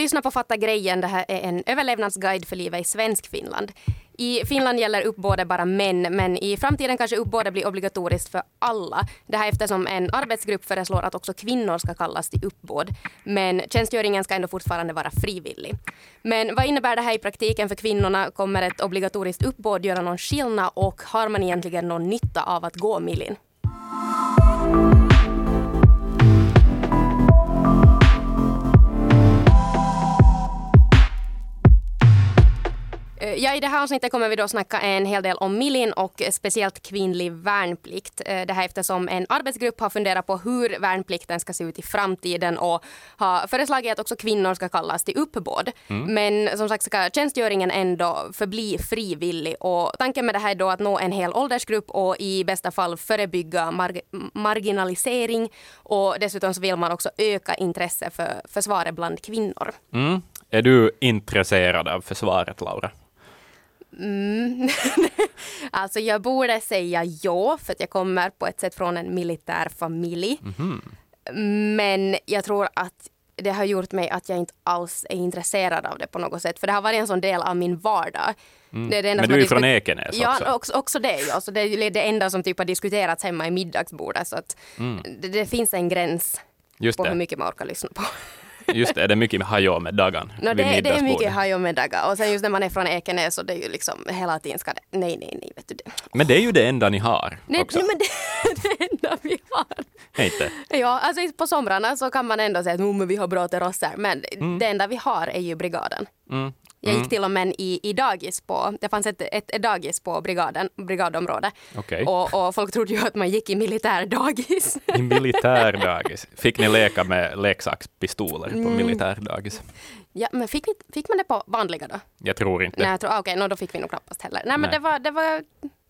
lyssnar på Fatta grejen. Det här är en överlevnadsguide för livet i svensk Finland. I Finland gäller uppbåde bara män, men i framtiden kanske uppbåde blir obligatoriskt för alla. Det här eftersom en arbetsgrupp föreslår att också kvinnor ska kallas till uppbåd. Men tjänstgöringen ska ändå fortfarande vara frivillig. Men vad innebär det här i praktiken för kvinnorna? Kommer ett obligatoriskt uppbåd göra någon skillnad och har man egentligen någon nytta av att gå milin? Ja, I det här avsnittet kommer vi då snacka en hel del om millin och speciellt kvinnlig värnplikt. Eh, det här eftersom en arbetsgrupp har funderat på hur värnplikten ska se ut i framtiden och har föreslagit att också kvinnor ska kallas till uppbåd. Mm. Men som sagt ska tjänstgöringen ändå förbli frivillig och tanken med det här är då att nå en hel åldersgrupp och i bästa fall förebygga mar marginalisering och dessutom så vill man också öka intresse för försvaret bland kvinnor. Mm. Är du intresserad av försvaret, Laura? Mm. alltså jag borde säga ja, för att jag kommer på ett sätt från en militär familj. Mm. Men jag tror att det har gjort mig att jag inte alls är intresserad av det på något sätt. För det har varit en sån del av min vardag. Mm. Det det Men du är från Ekenäs också? Ja, också, också det. Ja. Så det är det enda som typ har diskuterats hemma i middagsbordet. Så att mm. det, det, finns en gräns Just på hur mycket man orkar lyssna på. Just det, är det mycket hajå med dagan no, det, det är mycket hajå med dagar. Och sen just när man är från Ekenäs så det är ju liksom hela tiden ska det, nej, nej, nej, vet du det. Men det är ju det enda ni har nej, också. Nej, men det är det enda vi har. Inte? Ja, alltså på somrarna så kan man ändå säga att oh, vi har bra terrasser, men mm. det enda vi har är ju brigaden. Mm. Jag gick mm. till och med i, i dagis på, det fanns ett, ett, dagis på brigaden, brigadområdet. Okay. Och, och, folk trodde ju att man gick i militärdagis. I militärdagis? Fick ni leka med leksakspistoler på mm. militärdagis? Ja, men fick, vi, fick man det på vanliga då? Jag tror inte. Nej, jag tror, okej, okay, no, då fick vi nog knappast heller. Nej, men Nej. Det, var, det, var,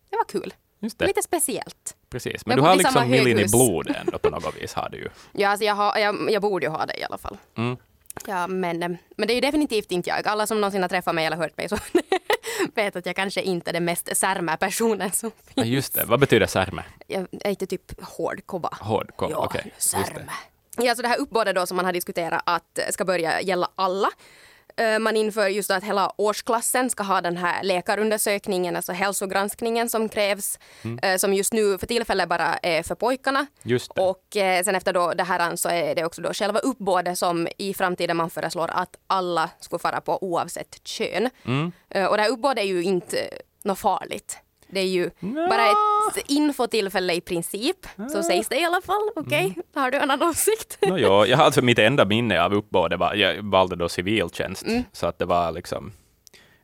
det var kul. Lite speciellt. Precis, men jag du har liksom millin i blodet ändå på något vis har du ju. Ja, alltså jag, har, jag, jag borde ju ha det i alla fall. Mm. Ja, men, men det är ju definitivt inte jag. Alla som någonsin har träffat mig eller hört mig så vet att jag kanske inte är den mest särmä personen som finns. Ja, just det. Vad betyder särmä? Jag är inte typ hårdkobba. Hårdkobba, okej. Okay. Särmä. Ja, så det här uppbådet då som man har diskuterat att ska börja gälla alla. Eh, man inför just att hela årsklassen ska ha den här läkarundersökningen, alltså hälsogranskningen som krävs, mm. Eh, som just nu för tillfället bara är för pojkarna. Och eh, sen efter då det här så är det också då själva uppbådet som i framtiden man föreslår att alla ska fara på oavsett kön. Mm. Och det här uppbådet är ju inte något farligt. Det är ju ja. bara ett infotillfälle i princip. Ja. Så sägs det i alla fall. Okej, okay. mm. har du en annan åsikt? no, ja, jag har alltså mitt enda minne av uppbådet var, jag valde då civiltjänst, mm. så att det var liksom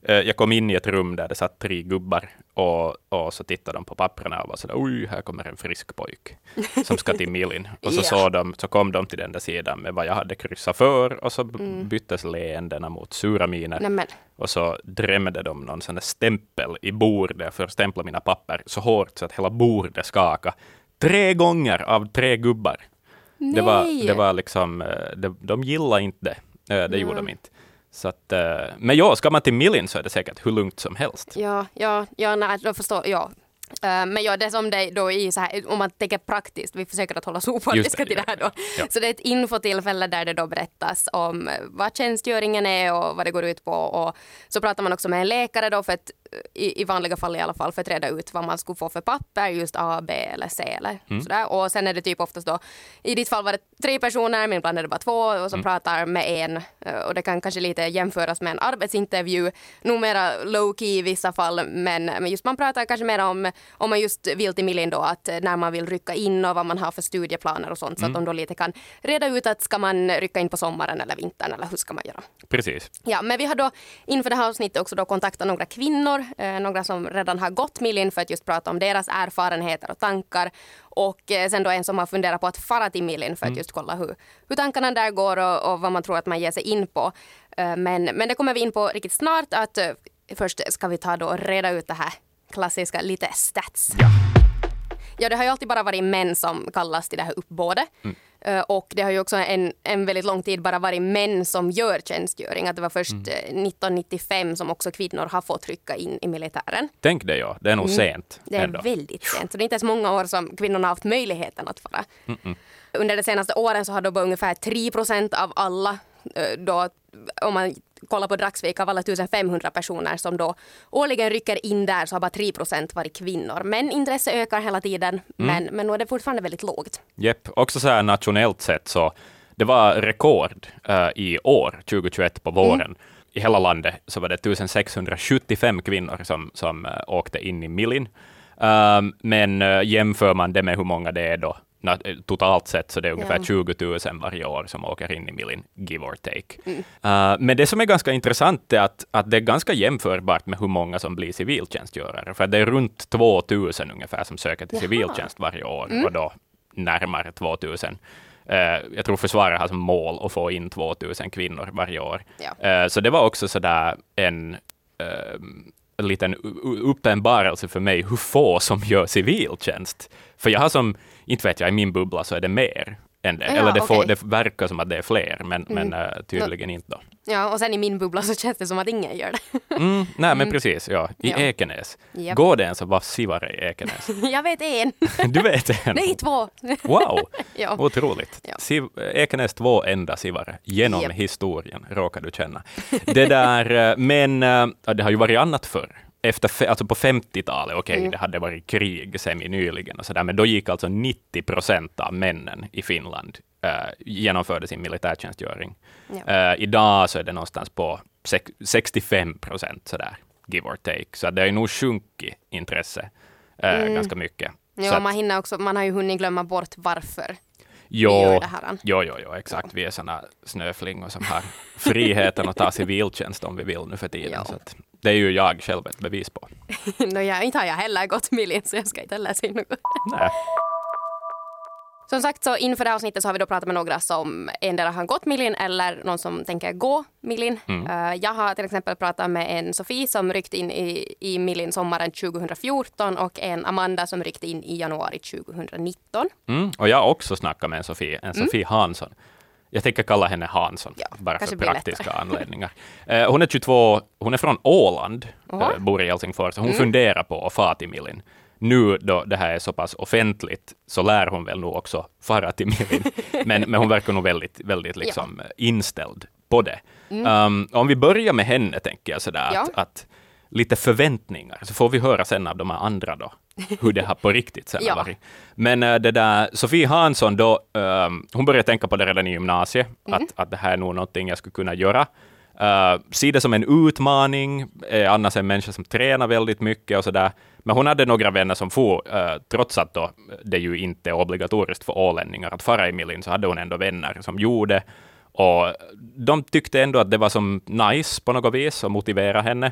jag kom in i ett rum där det satt tre gubbar och, och så tittade de på papperna och var sådär, oj, här kommer en frisk pojk som ska till Milin. Och så, yeah. de, så kom de till den där sidan med vad jag hade kryssat för och så mm. byttes leendena mot sura miner. Nämen. Och så drämde de någon sån där stämpel i bordet för att stämpla mina papper så hårt så att hela bordet skakade. Tre gånger av tre gubbar. Nej. Det var, det var liksom, eh, det, de gillade inte det. Eh, det gjorde de inte. Så att, eh, men ja, ska man till Millin så är det säkert hur lugnt som helst. Ja, ja, ja nej, då förstår jag. Uh, men ja, det som det då i så här, om man tänker praktiskt, vi försöker att hålla så opartiska till det här då. Ja. Så det är ett infotillfälle där det då berättas om vad tjänstgöringen är och vad det går ut på. Och så pratar man också med en läkare då för att i, i vanliga fall i alla fall för att reda ut vad man skulle få för papper, just A, B eller C eller mm. sådär. Och sen är det typ oftast då, i ditt fall var det tre personer, men ibland är det bara två och som mm. pratar med en. Eh, och det kan kanske lite jämföras med en arbetsintervju. Nog mera low key i vissa fall, men, men just man pratar kanske mer om, om man just vill till Milin då, att när man vill rycka in och vad man har för studieplaner och sånt, mm. så att mm. de då lite kan reda ut att ska man rycka in på sommaren eller vintern eller hur ska man göra? Precis. Ja, men vi har då inför det här avsnittet också då kontaktat några kvinnor eh, några som redan har gått Milin för att just prata om deras erfarenheter och tankar. Och eh, sen då en som har funderat på att fara till Milin för att mm. just kolla hur, hur tankarna där går och, och, vad man tror att man ger sig in på. Eh, men, men det kommer vi in på riktigt snart. Att först ska vi ta då och reda ut det här klassiska lite stats. Ja. Ja, det har ju alltid bara varit män som kallas till det här uppbådet. Mm. Eh, och det har ju också en, en väldigt lång tid bara varit män som gör tjänstgöring. Att det var först mm. 1995 eh, som också kvinnor har fått rycka in i militären. Tänk det ja, det är nog mm. sent. Det är ändå. väldigt sent. Så det är inte ens många år som kvinnorna har haft möjligheten att fara. Mm Under de senaste åren så har då bara ungefär 3 procent av alla då om man kollar på Dragsvik av alla 1500 personer som då årligen rycker in där så har bara 3 procent varit kvinnor. Men intresse ökar hela tiden, mm. men, men nu är det fortfarande väldigt lågt. Jepp, också så här nationellt sett så det var rekord uh, i år, 2021 på våren. Mm. I hela landet så var det 1675 kvinnor som, som uh, åkte in i Millin. Um, men uh, jämför man det med hur många det är då totalt sett så det är ungefär ja. 20 000 varje år som åker in i Millin, give or take. Mm. Uh, men det som är ganska intressant är att, att det är ganska jämförbart med hur många som blir civiltjänstgörare, för det är runt 2 000 ungefär som söker till Jaha. civiltjänst varje år, mm. och då närmare 2 000. Uh, jag tror försvaret har som mål att få in 2 000 kvinnor varje år. Ja. Uh, så det var också sådär en en liten uppenbarelse för mig hur få som gör civiltjänst. För jag har som inte vet jag, i min bubbla så är det mer än det. Ja, Eller det, får, okay. det verkar som att det är fler, men, mm. men uh, tydligen no. inte. Då. Ja, och sen i min bubbla så känns det som att ingen gör det. mm, nej, men mm. precis, ja. I ja. Ekenäs. Yep. Går det ens att vara sivare i Ekenäs? jag vet en. du vet en? Nej, två. wow, ja. otroligt. Ja. Siv, Ekenäs två enda sivare genom yep. historien, råkar du känna. Det där, eh, men uh, det har ju varit annat förr efter, alltså på 50-talet, okej, okay, mm. det hade varit krig semi nyligen och sådär, men då gick alltså 90 procent av männen i Finland uh, genomförde sin militärtjänstgöring. Ja. Uh, idag så är det någonstans på 65 procent sådär, give or take. Så det ju nog sjunkit intresse uh, mm. ganska mycket. Ja, man hinner också, man har ju hunnit glömma bort varför jo, vi gör det här. Jo, jo, jo, exakt. Vi är sådana snöflingor som har friheten att ta civiltjänst om vi vill nu för tiden. Så att, det är ju jag själv ett bevis på. no, jag, inte har jag heller gått milin, så jag ska inte heller säga något. Nej. Som sagt, så inför det här avsnittet så har vi då pratat med några som endera har gått milin eller någon som tänker gå milin. Mm. Uh, jag har till exempel pratat med en Sofie som ryckte in i, i milin sommaren 2014 och en Amanda som ryckte in i januari 2019. Mm. Och jag har också snackat med en Sofie, en Sofie mm. Hansson jag tänker kalla henne Hansson, ja, bara för praktiska anledningar. Uh, hon är 22, hon är från Åland, uh, bor i Helsingfors, hon mm. funderar på att fara till Millin. Nu då det här är så pass offentligt så lär hon väl nog också fara till Millin. men, men hon verkar nog väldigt, väldigt liksom ja. inställd på det. Mm. Um, om vi börjar med henne, tänker jag sådär, ja. att, att lite förväntningar, så får vi höra sen av de här andra då, hur det har på riktigt sen ja. varit. Men äh, det där, Sofie Hansson då, äh, hon började tänka på det redan i gymnasiet, mm. att, att det här är nog någonting jag skulle kunna göra. Uh, se det som en utmaning, är annars en människa som tränar väldigt mycket och sådär. Men hon hade några vänner som for, uh, trots att då det ju inte är obligatoriskt för ålänningar att fara i Millin, så hade hon ändå vänner som gjorde. Och de tyckte ändå att det var som nice på något vis och motivera henne.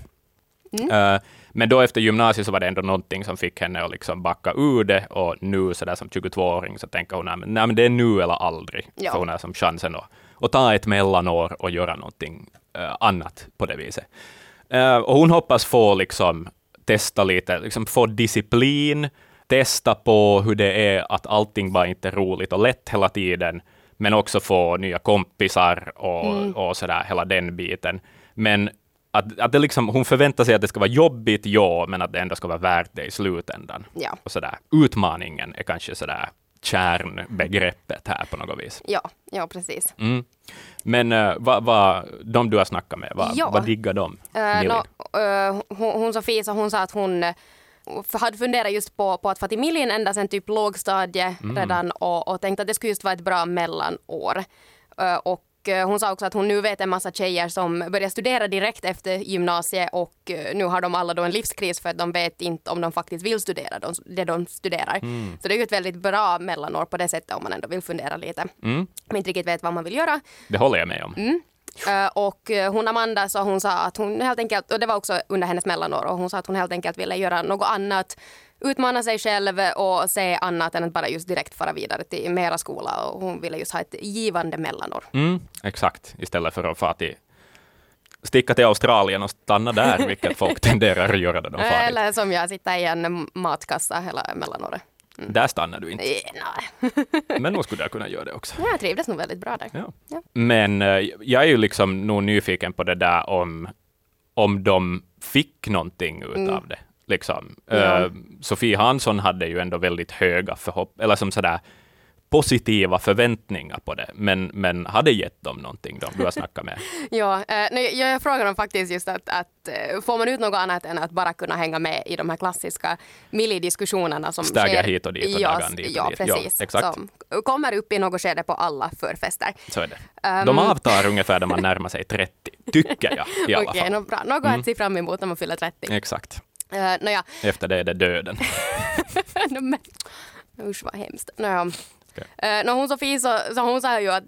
Mm. Uh, men då efter gymnasiet så var det ändå någonting som fick henne att liksom backa ur det och nu så där som 22-åring så tänker hon att nej, men det är nu eller aldrig. Ja. För hon har som chansen att, att ta ett mellanår och göra någonting uh, annat på det viset. Uh, och hon hoppas få liksom testa lite, liksom få disciplin, testa på hur det är att allting bara inte är roligt och lätt hela tiden, men också få nya kompisar och, mm. och sådär, hela den biten. Men att, att det liksom, hon förväntar sig att det ska vara jobbigt, ja, men att det ändå ska vara värt det i slutändan. Ja. Och sådär. Utmaningen är kanske sådär kärnbegreppet här på något vis. Ja, ja precis. Mm. Men uh, vad, vad, de du har snackat med, vad, ja. vad diggar de? Uh, no, uh, hon, hon Sofie, så hon sa att hon hade funderat just på, på att få till Millin ända sedan typ lågstadie mm. redan och, och tänkt att det skulle just vara ett bra mellanår. Uh, och Eh, hon sa också att hon nu vet en massa tjejer som börjar studera direkt efter gymnasiet och eh, nu har de alla då en livskris för att de vet inte om de faktiskt vill studera det de studerar. Mm. Så det är ju ett väldigt bra mellanår på det sättet om man ändå vill fundera lite. Mm. Men inte riktigt vet vad man vill göra. Det håller jag med om. Mm. Uh, och hon Amanda så hon sa att hon helt enkelt, och det var också under hennes mellanår, och hon sa att hon helt enkelt ville göra något annat utmana sig själv och se annat än att bara just direkt fara vidare till mera skola. Och hon ville just ha ett givande mellanår. Mm, exakt, istället för att fara till sticka till Australien och stanna där, vilket folk tenderar att göra när de far Eller som jag, sitta i en matkassa hela mellanåret. Mm. Där stannar du inte. Nej. Men nog skulle jag kunna göra det också. Ja, jag trivdes nog väldigt bra där. Ja. Ja. Men uh, jag är ju liksom nog nyfiken på det där om, om de fick någonting utav mm. det. Liksom. Ja. Uh, Sofie Hansson hade ju ändå väldigt höga förhoppningar, eller som sådär positiva förväntningar på det, men, men hade gett dem någonting de du har snackat med? ja, eh, nej, jag frågar dem faktiskt just att, att eh, får man ut något annat än att bara kunna hänga med i de här klassiska milli-diskussionerna som Stagga sker. hit och dit och ja, dagan dit och ja, dit. precis. Ja, exakt. Som kommer upp i något skede på alla förfester. Så är det. Um, De avtar ungefär när man närmar sig 30, tycker jag i alla Okej, fall. något bra. Något att se fram emot när man fyller 30. Exakt. Uh, nåja, Efter det är det döden. no, usch vad hemskt. Nåja. Okej. Uh, no, hon Sofie så, så hon sa ju att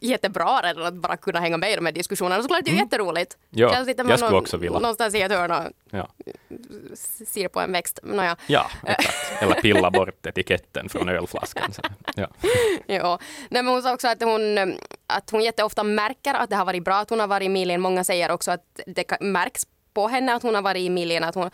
jättebra redan att bara kunna hänga med i de här diskussionerna. Såklart det är ju jätteroligt. Ja, sitter man jag skulle någon- också vilja. Någonstans i ett hörn och Ja. ser på en växt. Nåja. ja, exakt. Eller pilla bort etiketten från ölflaskan. Så, ja. Ja. Nej, men hon sa också att hon, eh, att hon jätteofta märker att det har varit bra att hon har varit i milen. Många säger också att det märks på henne att hon har varit i milen. Att hon,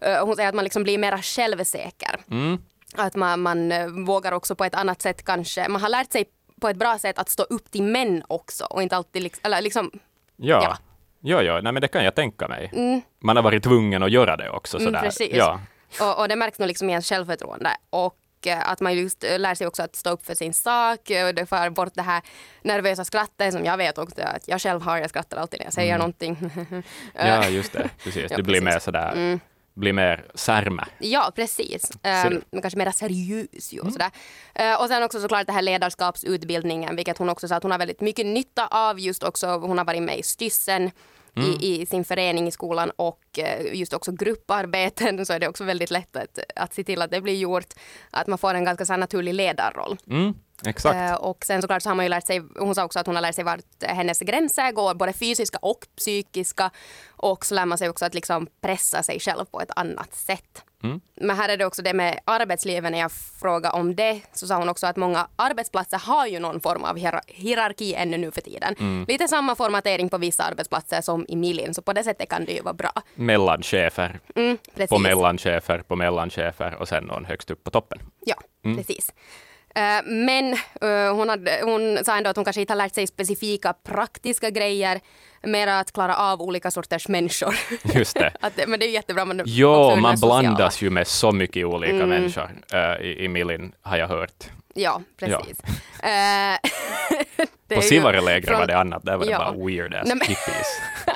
eh, hon säger att man liksom blir mer självsäker. Mm. Att man, man eh, vågar också på ett annat sätt kanske. Man har lärt sig på ett bra sätt att stå upp till män också och inte alltid liksom, eller liksom Ja. Ja. Ja, ja, nej men det kan jag tänka mig. Mm. Man har varit tvungen att göra det också. Mm, Sådär. precis. Ja. Och, och det märks nog liksom i ens självförtroende. Och eh, att man just eh, lär sig också att stå upp för sin sak. Och det får bort det här nervösa skrattet som jag vet också att jag själv har. Jag skrattar alltid när jag säger någonting. Mm. ja, just det. Precis. Ja, du blir precis. Mm. mer sådär, blir mer särme. Ja, precis. Um, men kanske mer seriös ju och sådär. Eh, och sen också såklart det här ledarskapsutbildningen, vilket hon också sa att hon har väldigt mycket nytta av just också. Hon har varit med i Styssen. I, I sin förening i skolan och eh, just också grupparbeten så är det också väldigt lätt att, att se till att det blir gjort. Att man får en ganska så naturlig ledarroll. Mm, exakt. Eh, och sen såklart så har man ju lärt sig, hon sa också att hon har lärt sig vart hennes gränser går, både fysiska och psykiska. Och så lär man sig också att liksom pressa sig själv på ett annat sätt. Mm. Men här är det också det med arbetslivet, när jag frågade om det så sa hon också att många arbetsplatser har ju någon form av hier- hierarki ännu nu för tiden. Mm. Lite samma formatering på vissa arbetsplatser som i Milin, så på det sättet kan det ju vara bra. Mellanchefer, Mm, på mellanchefer, på mellanchefer och sen någon högst upp på toppen. Ja, precis. Eh, Men eh, hon, hade, hon sa ändå att hon kanske inte har lärt sig specifika praktiska grejer, mer att klara av olika sorters människor. Just det. att, men det är jättebra. Man Jo, man sociala. blandas ju med så mycket olika Mm. människor uh, i, i Milin, har jag hört. Ja, precis. Är På från- var det annat, där var Ja. det bara weird ass hippies.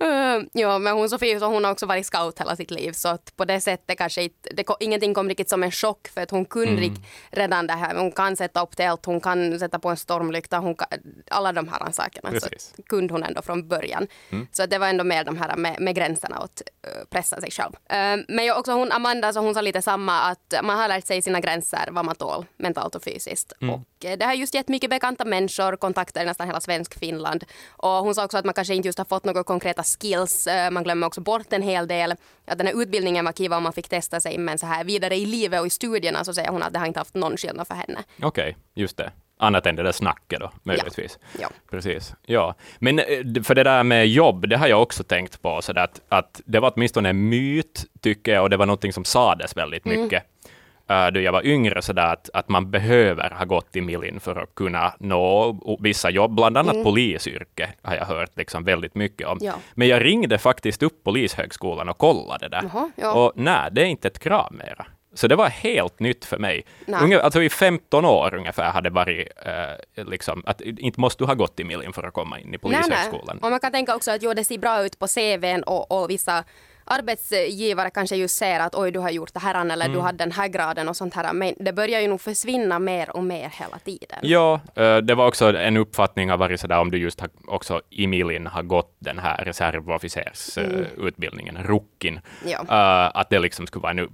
Eh, ja, men hon Sofie så hon har också varit scout hela sitt liv så att på det sättet kanske inte, det, ingenting kom riktigt som en chock för att hon kunde Mm. redan det här. Hon kan sätta upp tält, hon kan sätta på en stormlykta, hon kan, alla de här sakerna. Så Precis. att kunde hon ändå från början. Mm. Så att det var ändå mer de här med, med gränserna att eh, pressa sig själv. Eh, men jag också hon Amanda så hon sa lite samma att man har lärt sig sina gränser, vad man tål mentalt och fysiskt. Mm. Och det har just gett mycket bekanta människor, kontakter i nästan hela svensk Finland. Och hon sa också att man kanske inte just har fått några konkreta skills. Eh, Man glömmer också bort en hel del. Att den här utbildningen var kiva om man fick testa sig, men så här vidare i livet och i studierna så säger hon att det har inte haft någon skillnad för henne. Okej, just det. Annat än det där snacket då, möjligtvis. Ja. Precis. Ja. Men eh, för det där med jobb, det har jag också tänkt på, så att, att det var åtminstone en myt, tycker jag, och det var någonting som sades väldigt mycket. Uh, då jag var yngre, så där att, att man behöver ha gått i Milin för att kunna nå vissa jobb, bland annat polisyrke, har jag hört liksom väldigt mycket om. Ja. Men jag ringde faktiskt upp Polishögskolan och kollade där. Jaha, ja. Och nej, det är inte ett krav mera. Så det var helt nytt för mig. Nej. Unge, alltså i 15 år ungefär hade varit eh, liksom, att inte måste du ha gått i Milin för att komma in i Polishögskolan. Och man kan tänka också att jo, det ser bra ut på CVn och, och vissa arbetsgivare kanske just ser att oj, du har gjort det här eller Mm. du hade den här graden och sånt här. Men det börjar ju nog försvinna mer och mer hela tiden. Ja, eh, det var också en uppfattning har varit sådär om du just har, också i Milin har gått den här reservofficersutbildningen, RUCKin, Ja. eh, att det liksom skulle vara en,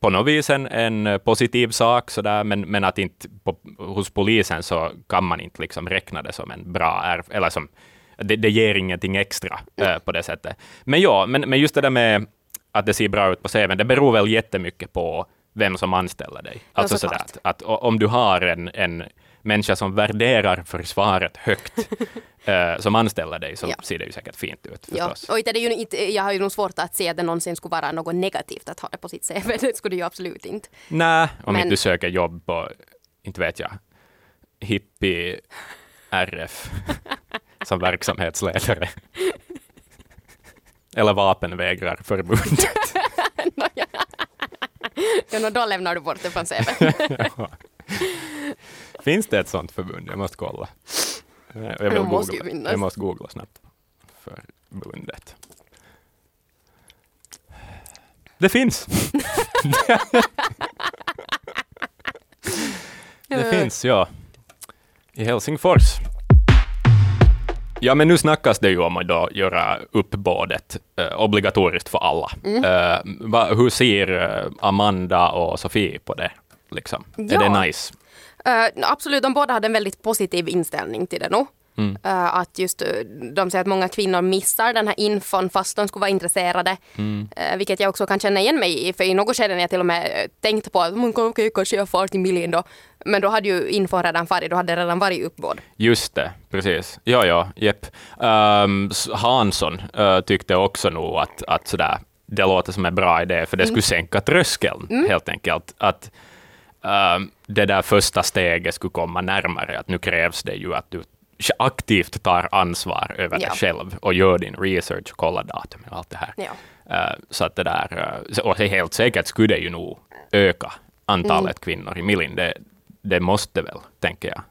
på något vis en, en positiv sak, sådär, men, men att inte på, hos polisen så kan man inte liksom räkna det som en bra eller som det, det ger ingenting extra eh, på det sättet. Men ja, men, men just det där med att det ser bra ut på CVn, det beror väl jättemycket på vem som anställer dig. Alltså sådär såklart. att, att om du har en, en människa som värderar försvaret högt, eh, som anställer dig, så Ja. ser det ju säkert fint ut Ja, och det är ju inte, jag har ju nog svårt att se att det någonsin skulle vara något negativt att ha det på sitt CV. Det skulle det ju absolut inte. Nej, om Men- inte du söker jobb på, inte vet jag, hippie RF som verksamhetsledare. Eller vapenvägrarförbundet. Ja, då lämnar du bort det från CV. Finns det ett sånt förbund? Jag måste kolla. Jag, vill måste googla. jag måste googla snabbt. Förbundet. Det finns. det finns, ja. I Helsingfors. Ja, men nu snackas det ju om att då göra uppbådet eh, obligatoriskt för alla. Mm. Eh, va, hur ser eh, Amanda och Sofie på det? Liksom? Ja. Är det nice? Uh, absolut, de båda hade en väldigt positiv inställning till det nu. Mm. Uh, att just, de säger att många kvinnor missar den här infon fast de skulle vara intresserade. Mm. Uh, vilket jag också kan känna igen mig i. För i något skede när jag till och med tänkt på att okej, okay, kanske jag far till Milin då. Men då hade ju infon redan farit, då hade det redan varit uppbåd. Just det, precis. Ja, ja, jepp. Um, Hansson uh, tyckte också nog att, att sådär, det låter som en bra idé, för det skulle mm. sänka tröskeln mm. helt enkelt. Att um, det där första steget skulle komma närmare, att nu krävs det ju att du aktivt tar ansvar över ja. dig själv och gör din research och kollar datum och allt det här. Ja. Uh, så att det där, uh, och helt säkert skulle det ju nog öka antalet mm. kvinnor i Milin. Det, det måste väl, tänker jag.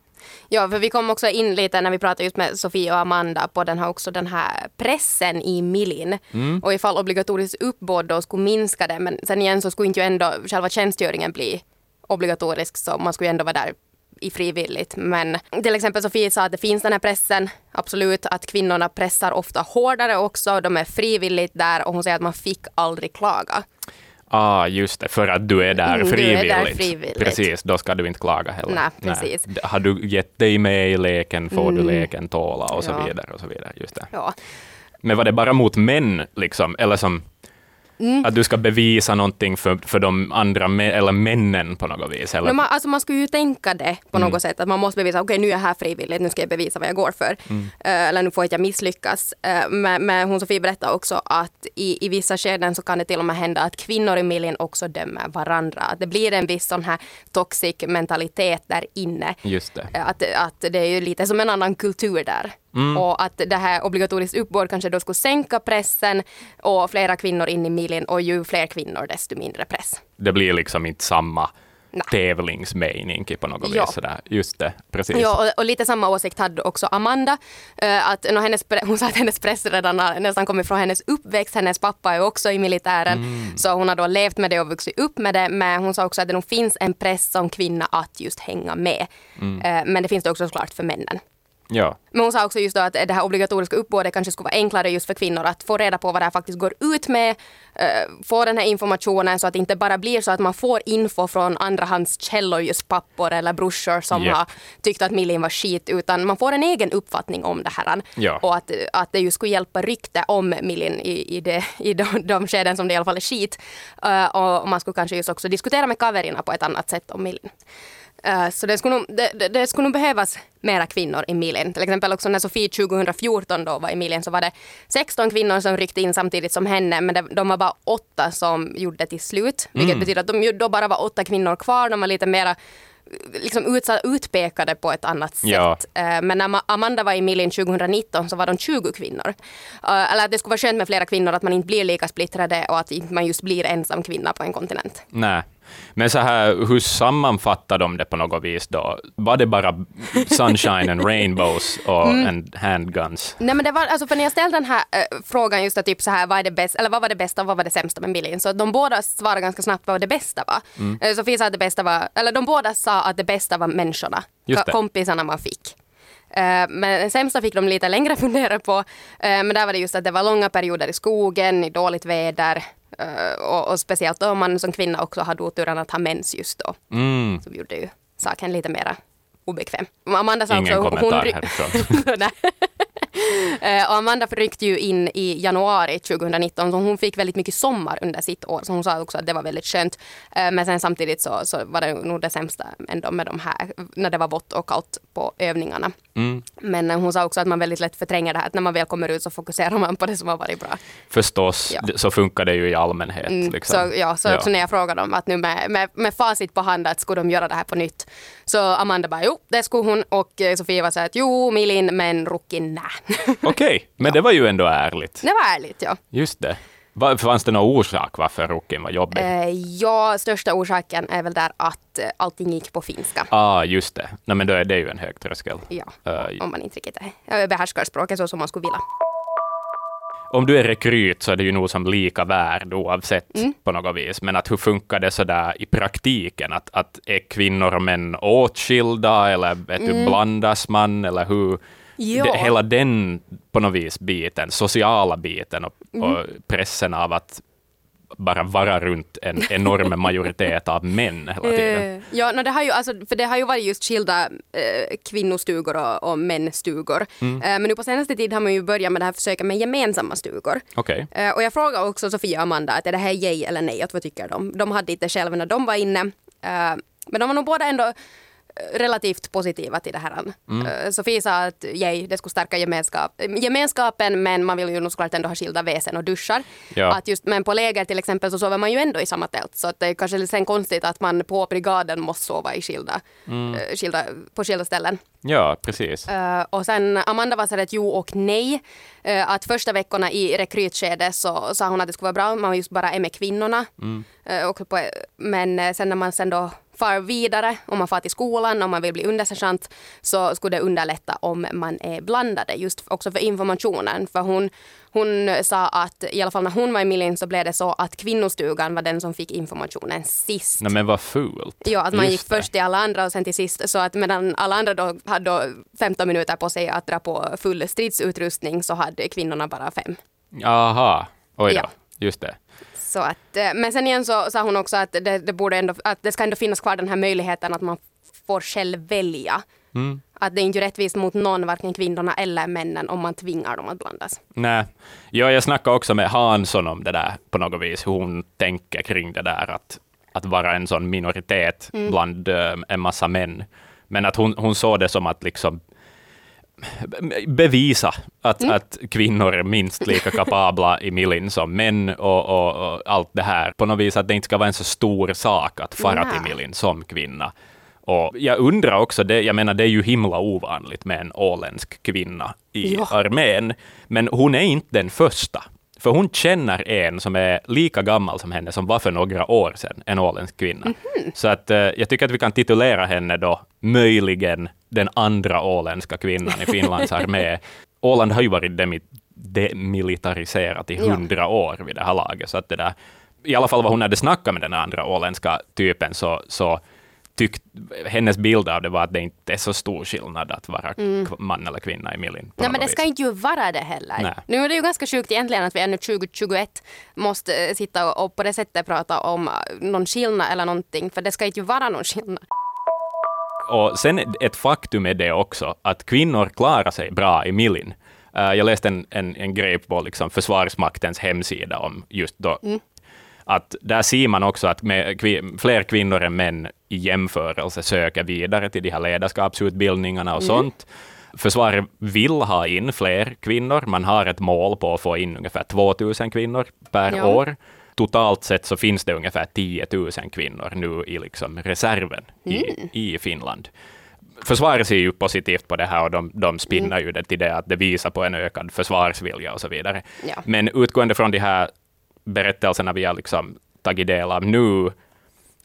Ja, för vi kom också in lite när vi pratade just med Sofie och Amanda på den här, också den här pressen i Milin. Mm. Och ifall obligatoriskt uppbåd då skulle minska det, men sen igen så skulle inte ju ändå själva tjänstgöringen bli obligatorisk, så man skulle ju ändå vara där i frivilligt. Men till exempel Sofie sa att det finns den här pressen, absolut, att kvinnorna pressar ofta hårdare också, de är frivilligt där och hon säger att man fick aldrig klaga. Ah, just det, för att du är där frivilligt. Mm, du är där frivilligt. Precis, då ska du inte klaga heller. Nej, precis. Nej. Har du gett dig med i leken får mm. du leken tåla och så ja. vidare. Och så vidare. Just det. Ja. Men var det bara mot män, liksom, eller som Mm. Att du ska bevisa någonting för, för de andra eller männen på något vis? Eller? No, man, alltså man skulle ju tänka det på mm. något sätt, att man måste bevisa, okej okay, nu är jag här frivilligt, nu ska jag bevisa vad jag går för. Mm. Uh, eller nu får jag misslyckas. Uh, men, men hon Sofie berättade också att i, i vissa skeden så kan det till och med hända att kvinnor i miljön också dömer varandra. Att det blir en viss sån här toxic mentalitet där inne. Just det. Uh, att, att det är ju lite som en annan kultur där. Mm. Och att det här obligatoriskt uppbåd kanske då skulle sänka pressen och flera kvinnor in i milen och ju fler kvinnor desto mindre press. Det blir liksom inte samma Nej. tävlingsmening på något ja. vis. Sådär. Just det, precis. Ja, och, och, lite samma åsikt hade också Amanda. Uh, att, no, hennes, hon sa att hennes press redan har nästan kommit från hennes uppväxt. Hennes pappa är också i militären. Mm. Så hon har då levt med det och vuxit upp med det. Men hon sa också att det nog finns en press som kvinna att just hänga med. Mm. Uh, men det finns det också såklart för männen. Ja. Men hon sa också just då att det här obligatoriska uppbådet kanske skulle vara enklare just för kvinnor att få reda på vad det här faktiskt går ut med, uh, få den här informationen så att det inte bara blir så att man får info från andrahandskällor, just pappor eller brorsor som yep. har tyckt att Milin var skit, utan man får en egen uppfattning om det här. Ja. Och att, att det just skulle hjälpa rykte om Milin i, i, det, i de, de skeden som det i alla fall är skit. Uh, och man skulle kanske just också diskutera med kaverina på ett annat sätt om Milin. Uh, så det skulle, nog, det, det, skulle nog behövas mera kvinnor i milen. Till exempel också när Sofie 2014 då var i milen så var det 16 kvinnor som ryckte in samtidigt som henne men de var bara åtta som gjorde det till slut. Vilket mm. betyder att de då bara var åtta kvinnor kvar. De var lite mera liksom utsatt, utpekade på ett annat sätt. Ja. Uh, men när Amanda var i Milin 2019 så var de 20 kvinnor. Uh, eller att det skulle vara skönt med flera kvinnor, att man inte blir lika splittrade och att man just blir ensam kvinna på en kontinent. Nej. Men så här, hur sammanfattar de det på något vis då? Var det bara sunshine and rainbows och mm. and handguns? Nej men det var, alltså för när jag ställde den här äh, frågan just att typ så här, vad är det bästa, eller vad var det bästa och vad var det sämsta med Billin? Så de båda svarade ganska snabbt vad det bästa var. Mm. Äh, Sofie sa att det bästa var, eller de båda sa att det bästa var människorna, kompisarna man fick. Uh, men sämsta fick de lite längre fundera på. Men där var det just att det var långa perioder i skogen, i dåligt väder. Uh, och, och, speciellt om man som kvinna också hade oturen att ha mens just då. Mm. Som gjorde ju saken lite mera obekväm. Amanda sa Ingen också, kommentar hon, härifrån. Eh, och Amanda ryckte ju in i januari 2019 så hon fick väldigt mycket sommar under sitt år. Så hon sa också att det var väldigt skönt. Eh, men sen samtidigt så, så var det nog det sämsta ändå med de här, när det var vått och kallt på övningarna. Mm. Men hon sa också att man väldigt lätt förtränger det här, att när man väl kommer ut så fokuserar man på det som har varit bra. Förstås, ja. så funkar det ju i allmänhet. Mm, liksom. så, ja, så, ja. så när jag frågade dem att nu med, med, med facit på hand att skulle de göra det här på nytt. Så Amanda bara jo, det skulle hon och eh, Sofia var så att jo, Milin, men Rukin nä. Okej, okay, men ja. det var ju ändå ärligt. Det var ärligt, ja. Just det. Fanns det någon orsak varför Rukin var jobbig? Eh, ja, största orsaken är väl där att eh, allting gick på finska. ah, just det. Nej, men då är det ju en hög tröskel. Ja, uh, om man inte riktigt behärskar språket så som man skulle vilja om du är rekryt så är det ju nog som lika värd oavsett mm. på något vis. Men att hur funkar det så där i praktiken? Att, att är kvinnor och män åtskilda eller vet mm. du, blandas man eller hur? Det, hela den på något vis biten, sociala biten och, mm. och pressen av att bara vara runt en enorm majoritet av män hela tiden. Uh, ja, no, det har ju, alltså, för det har ju varit just skilda uh, kvinnostugor och, och mänstugor. Mm. Uh, men nu på senaste tid har man ju börjat med det här försöket med gemensamma stugor. Okay. Uh, och jag frågade också Sofia och Amanda att är det här yay eller nej? Att vad tycker de? De hade inte själva när de var inne. men de var nog båda ändå relativt positiva till det här. Mm. Eh, Sofie sa att yay, det skulle stärka gemenskap, gemenskapen men man vill ju nog såklart ändå ha skilda väsen och duschar. Ja. Att just, men på läger till exempel så sover man ju ändå i samma tält så att det är kanske lite konstigt att man på brigaden måste sova i skilda, mm. Eh, skilda, på skilda ställen. Ja, precis. Uh, och sen Amanda var så ett jo och nej. Uh, att första veckorna i rekrytskedet så sa hon att det skulle vara bra om man just bara är med kvinnorna. Mm. Uh, och på, men sen när man sen då far vidare, om man far till skolan, om man vill bli undersergeant, så skulle det underlätta om man är blandade, just också för informationen. För hon, hon sa att i alla fall när hon var i Milin så blev det så att kvinnostugan var den som fick informationen sist. Nej men vad fult. Ja, att man just gick det. först till alla andra och sen till sist. Så att medan alla andra då hade då 15 minuter på sig att dra på full stridsutrustning så hade kvinnorna bara fem. Jaha, oj då. Ja. Just det. Så att, eh, men sen igen så sa hon också att det, det, borde ändå, att det ska ändå finnas kvar den här möjligheten att man får själv välja. Mm. Att det är inte rättvist mot någon, varken kvinnorna eller männen, om man tvingar dem att blandas. Nej. Ja, jag snackade också med Hansson om det där på något vis, hur hon tänker kring det där att, att vara en sån minoritet mm. bland uh, en massa män. Men att hon, hon såg det som att liksom bevisa att, mm. att kvinnor är minst lika kapabla i millin som män och, och, och, allt det här. På något vis att det inte ska vara en så stor sak att fara till millin som kvinna. Och jag undrar också, det, jag menar det är ju himla ovanligt med en åländsk kvinna i ja. armén, men hon är inte den första. För hon känner en som är lika gammal som henne, som var för några år sedan, en åländsk kvinna. Mm -hmm. Så att, eh, jag tycker att vi kan titulera henne då möjligen den andra åländska kvinnan i Finlands armé. Åland har ju varit demilitariserat i hundra år vid det här laget, så att det där, i alla fall vad hon hade snackat med den andra åländska typen, så, så tyckt, hennes bild av det var att det inte är så stor skillnad att vara mm. man eller kvinna i Milin. Nej, men det ska inte ju vara det heller. Nej. Nu är det ju ganska sjukt egentligen att vi ännu 2021 måste eh, sitta och, och på det sättet prata om eh, någon skillnad eller någonting, för det ska inte ju vara någon skillnad. Och sen ett faktum är det också att kvinnor klarar sig bra i Milin. Uh, jag läste en, en, en grej på liksom Försvarsmaktens hemsida om just då mm att där ser man också att med, fler kvinnor än män i jämförelse söker vidare till de här ledarskapsutbildningarna och mm. sånt. Försvaret vill ha in fler kvinnor. Man har ett mål på att få in ungefär 2000 kvinnor per ja. år. Totalt sett så finns det ungefär 10 000 kvinnor nu i liksom reserven mm. i, i Finland. Försvaret ser ju positivt på det här och de, de spinnar mm. ju det till det att det visar på en ökad försvarsvilja och så vidare. Ja. Men utgående från de här berättelserna vi har liksom tagit del av nu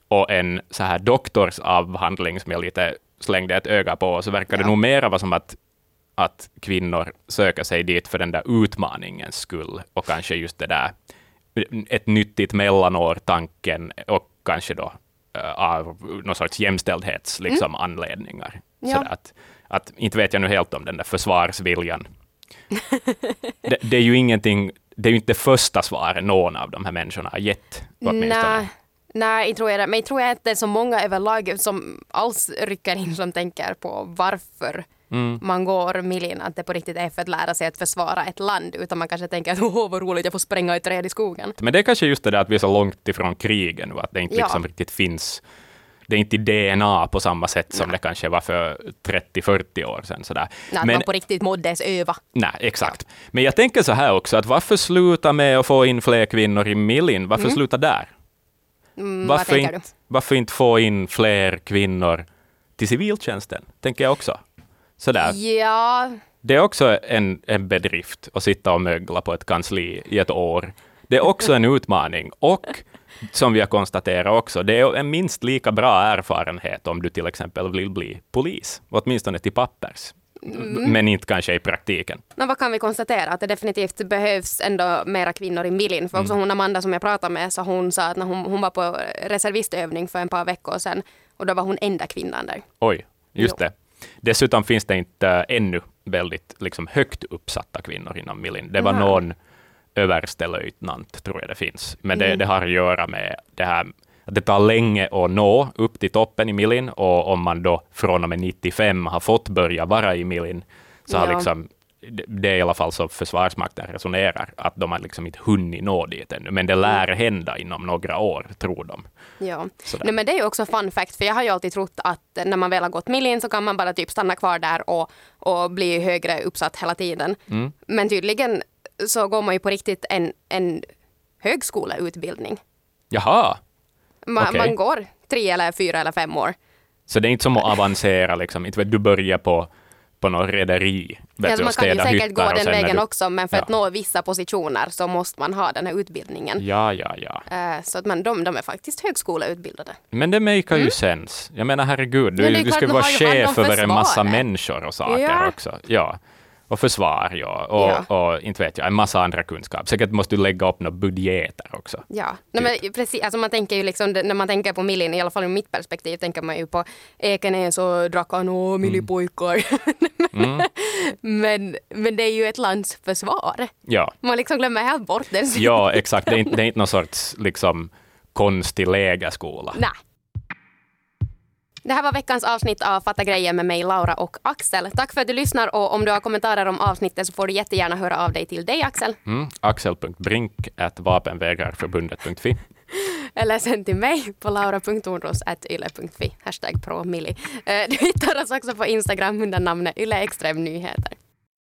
och en så här doktorsavhandling som jag lite slängde ett öga på, så verkar det nog mera vara som att, att kvinnor söker sig dit för den där utmaningens skull och kanske just det där ett nyttigt mellanår-tanken och kanske då uh, av någon sorts jämställdhets mm. liksom, mm. anledningar. Ja. att, att, inte vet jag nu helt om den där försvarsviljan. det, det, är ju ingenting det är ju inte det första svaret någon av de här människorna har gett. Nej, nej, jag tror jag det. Men jag tror att det är så många överlag som alls rycker in som tänker på varför mm. man går milin, att det på riktigt är för att lära sig att försvara ett land, utan man kanske tänker att åh vad roligt, jag får spränga ett träd i skogen. Men det är kanske just det där att vi är så långt ifrån krigen nu, att det inte ja. liksom riktigt finns det är inte DNA på samma sätt som Nej. det kanske var för 30-40 år sedan. Sådär. Nej, Men, man på riktigt måddes öva. Nej, exakt. Ja. Men jag tänker så här också, att varför sluta med att få in fler kvinnor i Millin? Varför mm. sluta där? Mm, varför, inte, varför inte få in fler kvinnor till civiltjänsten, tänker jag också. Sådär. Ja. Det är också en, en bedrift att sitta och mögla på ett kansli i ett år det är också en utmaning. Och som vi har konstaterat också, det är en minst lika bra erfarenhet om du till exempel vill bli polis, åtminstone till pappers. Mm. Men inte kanske i praktiken. Men vad kan vi konstatera? Att det definitivt behövs ändå mera kvinnor i Milin. För också mm. hon Amanda som jag pratade med, så hon sa att när hon, hon var på reservistövning för en par veckor sedan, och då var hon enda kvinnan där. Oj, just jo. det. Dessutom finns det inte ännu väldigt liksom, högt uppsatta kvinnor inom Milin. Det var mm. någon överstelöjtnant, tror jag det finns. Men det, mm. det har att göra med det här att det tar länge att nå upp till toppen i Milin och om man då från och med 95 har fått börja vara i Milin, så har liksom det är i alla fall så Försvarsmakten resonerar, att de har liksom inte hunnit nå dit ännu, men det lär mm. hända inom några år, tror de. Ja, Nej, men det är ju också fun fact, för jag har ju alltid trott att när man väl har gått milin så kan man bara typ stanna kvar där och, och bli högre uppsatt hela tiden. Mm. Men tydligen så går man ju på riktigt en, en högskoleutbildning. Jaha. Man, okay. man går tre eller fyra eller fem år. Så det är inte som att avancera, liksom. du börjar på på något rederi. Ja, man kan ju säkert gå den vägen du... också, men för ja. att nå vissa positioner så måste man ha den här utbildningen. Ja, ja, ja. Uh, så att man, de, de är faktiskt högskoleutbildade. Men det makar mm. ju sens. Jag menar herregud, du, du ska vara chef över en massa människor och saker ja. också. Ja och försvar, ja. Och, ja. och, inte vet jag, en massa andra kunskap. Säkert måste du lägga upp några budgeter också. Ja, typ. Nej, men precis. Alltså man tänker ju liksom, när man tänker på Millin, i alla fall ur mitt perspektiv, tänker man ju på Ekenäs och Drakan och millipojkar. Mm. mm. men, men det är ju ett lands försvar. Ja. Man liksom glömmer helt bort det. ja, exakt. Det är, inte, det är inte någon sorts liksom, konstig lägerskola. Nej. Det här var veckans avsnitt av Fatta grejer med mig, Laura och Axel. Tack för att du lyssnar och om du har kommentarer om avsnittet så får du jättegärna höra av dig till dig, Axel. Mm, Axel.brink vapenvägrarförbundet.fi Eller sen till mig på laura.orros.yle.fi. Hashtag promilli. Eh, du hittar oss också på Instagram under namnet Yle Extrem Nyheter.